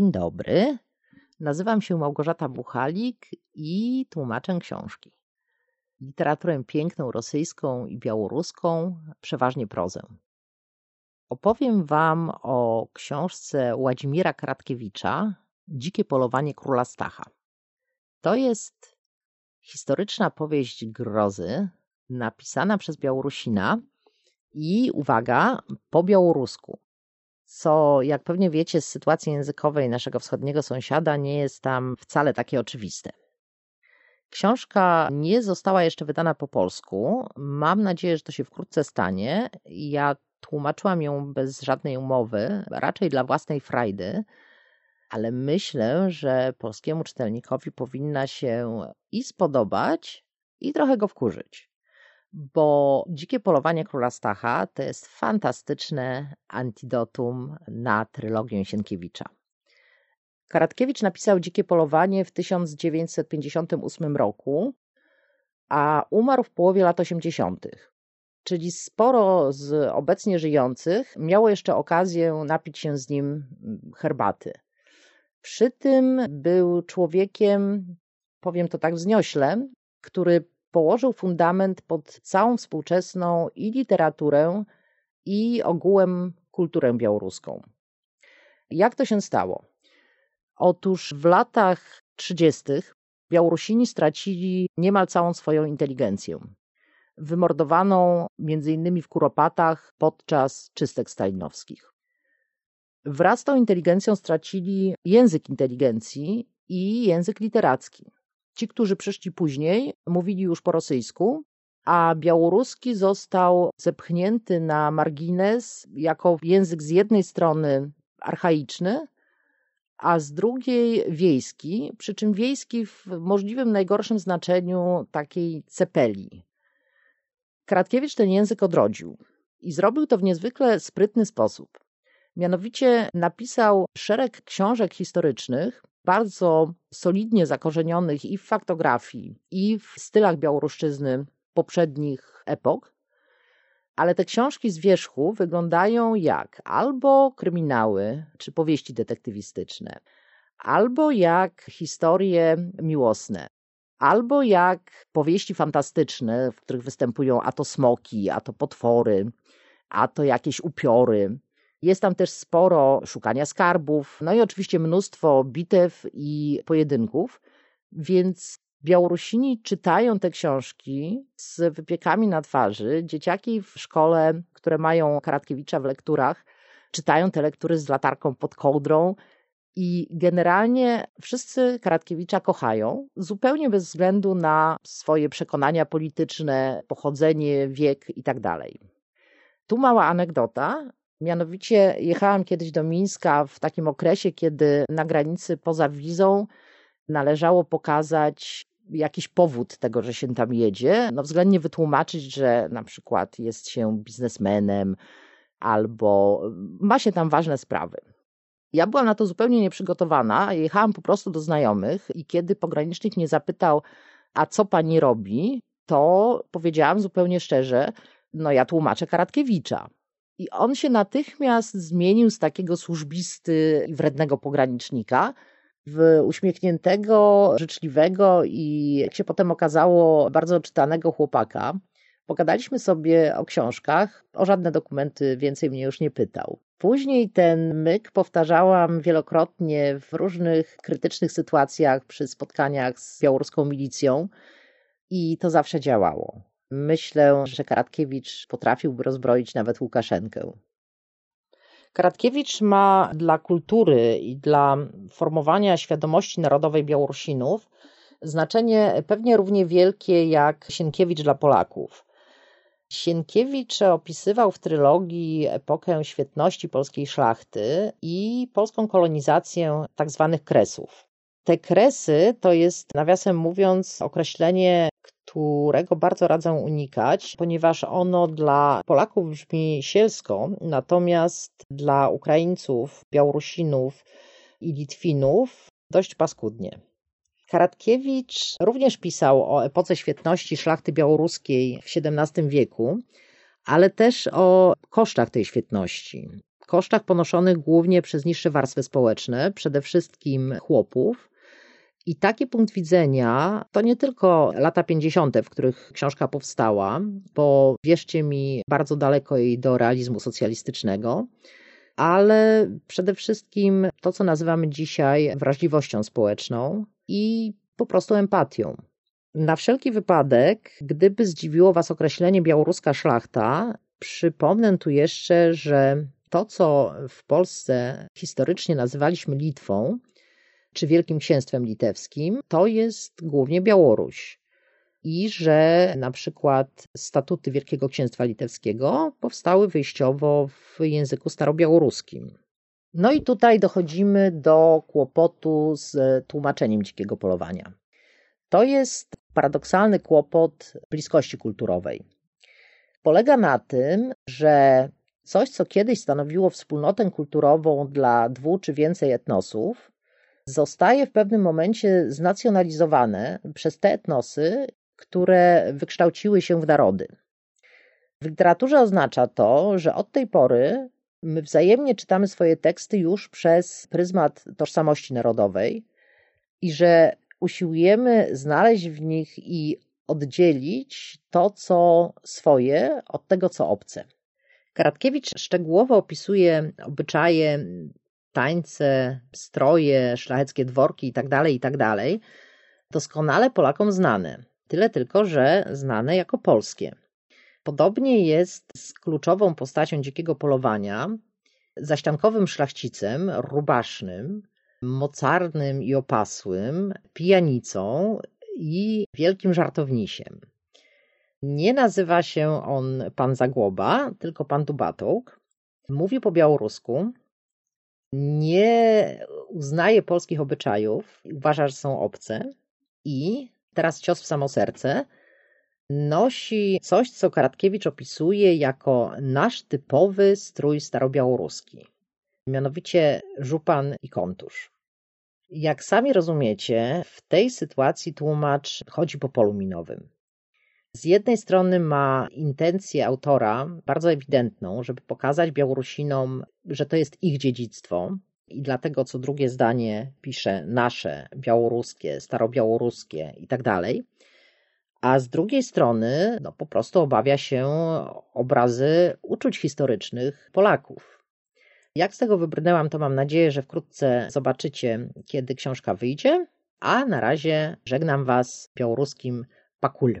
Dzień dobry. Nazywam się Małgorzata Buchalik i tłumaczę książki. Literaturę piękną rosyjską i białoruską, przeważnie prozę. Opowiem Wam o książce Władimira Kratkiewicza Dzikie polowanie króla Stacha. To jest historyczna powieść grozy napisana przez Białorusina i uwaga, po białorusku co, jak pewnie wiecie, z sytuacji językowej naszego wschodniego sąsiada nie jest tam wcale takie oczywiste. Książka nie została jeszcze wydana po polsku. Mam nadzieję, że to się wkrótce stanie. Ja tłumaczyłam ją bez żadnej umowy, raczej dla własnej frajdy, ale myślę, że polskiemu czytelnikowi powinna się i spodobać, i trochę go wkurzyć bo Dzikie polowanie króla Stacha to jest fantastyczne antidotum na trylogię Sienkiewicza. Karatkiewicz napisał Dzikie polowanie w 1958 roku, a umarł w połowie lat 80., czyli sporo z obecnie żyjących miało jeszcze okazję napić się z nim herbaty. Przy tym był człowiekiem, powiem to tak wzniośle, który położył fundament pod całą współczesną i literaturę, i ogółem kulturę białoruską. Jak to się stało? Otóż w latach 30. Białorusini stracili niemal całą swoją inteligencję. Wymordowaną m.in. w Kuropatach podczas czystek stalinowskich. Wraz z tą inteligencją stracili język inteligencji i język literacki. Ci, którzy przyszli później, mówili już po rosyjsku, a białoruski został zepchnięty na margines jako język z jednej strony archaiczny, a z drugiej wiejski, przy czym wiejski w możliwym najgorszym znaczeniu takiej cepeli. Kratkiewicz ten język odrodził i zrobił to w niezwykle sprytny sposób. Mianowicie napisał szereg książek historycznych, bardzo solidnie zakorzenionych i w faktografii, i w stylach białoruszczyzny poprzednich epok. Ale te książki z wierzchu wyglądają jak albo kryminały czy powieści detektywistyczne, albo jak historie miłosne, albo jak powieści fantastyczne, w których występują a to smoki, a to potwory, a to jakieś upiory. Jest tam też sporo szukania skarbów, no i oczywiście mnóstwo bitew i pojedynków, więc Białorusini czytają te książki z wypiekami na twarzy. Dzieciaki w szkole, które mają Karatkiewicza w lekturach, czytają te lektury z latarką pod kołdrą. I generalnie wszyscy Karatkiewicza kochają, zupełnie bez względu na swoje przekonania polityczne, pochodzenie, wiek itd. Tak tu mała anegdota. Mianowicie jechałam kiedyś do Mińska w takim okresie, kiedy na granicy poza wizą należało pokazać jakiś powód tego, że się tam jedzie, no względnie wytłumaczyć, że na przykład jest się biznesmenem albo ma się tam ważne sprawy. Ja byłam na to zupełnie nieprzygotowana, jechałam po prostu do znajomych i kiedy pogranicznik mnie zapytał, a co pani robi, to powiedziałam zupełnie szczerze, no ja tłumaczę Karatkiewicza. I on się natychmiast zmienił z takiego służbisty i wrednego pogranicznika w uśmiechniętego, życzliwego i, jak się potem okazało, bardzo czytanego chłopaka. Pogadaliśmy sobie o książkach, o żadne dokumenty więcej mnie już nie pytał. Później ten myk powtarzałam wielokrotnie w różnych krytycznych sytuacjach przy spotkaniach z białoruską milicją i to zawsze działało. Myślę, że Karatkiewicz potrafiłby rozbroić nawet Łukaszenkę. Karatkiewicz ma dla kultury i dla formowania świadomości narodowej Białorusinów znaczenie pewnie równie wielkie jak Sienkiewicz dla Polaków. Sienkiewicz opisywał w trylogii epokę świetności polskiej szlachty i polską kolonizację tak zwanych kresów. Te kresy to jest, nawiasem mówiąc, określenie, którego bardzo radzę unikać, ponieważ ono dla Polaków brzmi sielsko, natomiast dla Ukraińców, Białorusinów i Litwinów dość paskudnie. Karatkiewicz również pisał o epoce świetności szlachty białoruskiej w XVII wieku, ale też o kosztach tej świetności. Kosztach ponoszonych głównie przez niższe warstwy społeczne, przede wszystkim chłopów, i taki punkt widzenia to nie tylko lata 50., w których książka powstała, bo wierzcie mi, bardzo daleko jej do realizmu socjalistycznego, ale przede wszystkim to, co nazywamy dzisiaj wrażliwością społeczną i po prostu empatią. Na wszelki wypadek, gdyby zdziwiło Was określenie białoruska szlachta, przypomnę tu jeszcze, że to, co w Polsce historycznie nazywaliśmy Litwą, czy Wielkim Księstwem Litewskim, to jest głównie Białoruś. I że na przykład statuty Wielkiego Księstwa Litewskiego powstały wyjściowo w języku starobiałoruskim. No i tutaj dochodzimy do kłopotu z tłumaczeniem dzikiego polowania. To jest paradoksalny kłopot bliskości kulturowej. Polega na tym, że coś, co kiedyś stanowiło wspólnotę kulturową dla dwu czy więcej etnosów, zostaje w pewnym momencie znacjonalizowane przez te etnosy, które wykształciły się w narody. W literaturze oznacza to, że od tej pory my wzajemnie czytamy swoje teksty już przez pryzmat tożsamości narodowej i że usiłujemy znaleźć w nich i oddzielić to, co swoje, od tego, co obce. Karatkiewicz szczegółowo opisuje obyczaje tańce, stroje, szlacheckie dworki itd., tak itd., tak doskonale Polakom znane. Tyle tylko, że znane jako polskie. Podobnie jest z kluczową postacią dzikiego polowania, zaściankowym szlachcicem, rubasznym, mocarnym i opasłym, pijanicą i wielkim żartownisiem. Nie nazywa się on pan Zagłoba, tylko pan Dubatołk. Mówi po białorusku, nie uznaje polskich obyczajów, uważa, że są obce i teraz cios w samo serce, nosi coś, co Karatkiewicz opisuje jako nasz typowy strój starobiałoruski, mianowicie żupan i kontusz. Jak sami rozumiecie, w tej sytuacji tłumacz chodzi po polu minowym. Z jednej strony ma intencję autora bardzo ewidentną, żeby pokazać Białorusinom, że to jest ich dziedzictwo, i dlatego co drugie zdanie pisze nasze, białoruskie, starobiałoruskie i tak dalej. A z drugiej strony, no po prostu obawia się obrazy uczuć historycznych Polaków. Jak z tego wybrnęłam, to mam nadzieję, że wkrótce zobaczycie, kiedy książka wyjdzie. A na razie żegnam Was białoruskim pakul.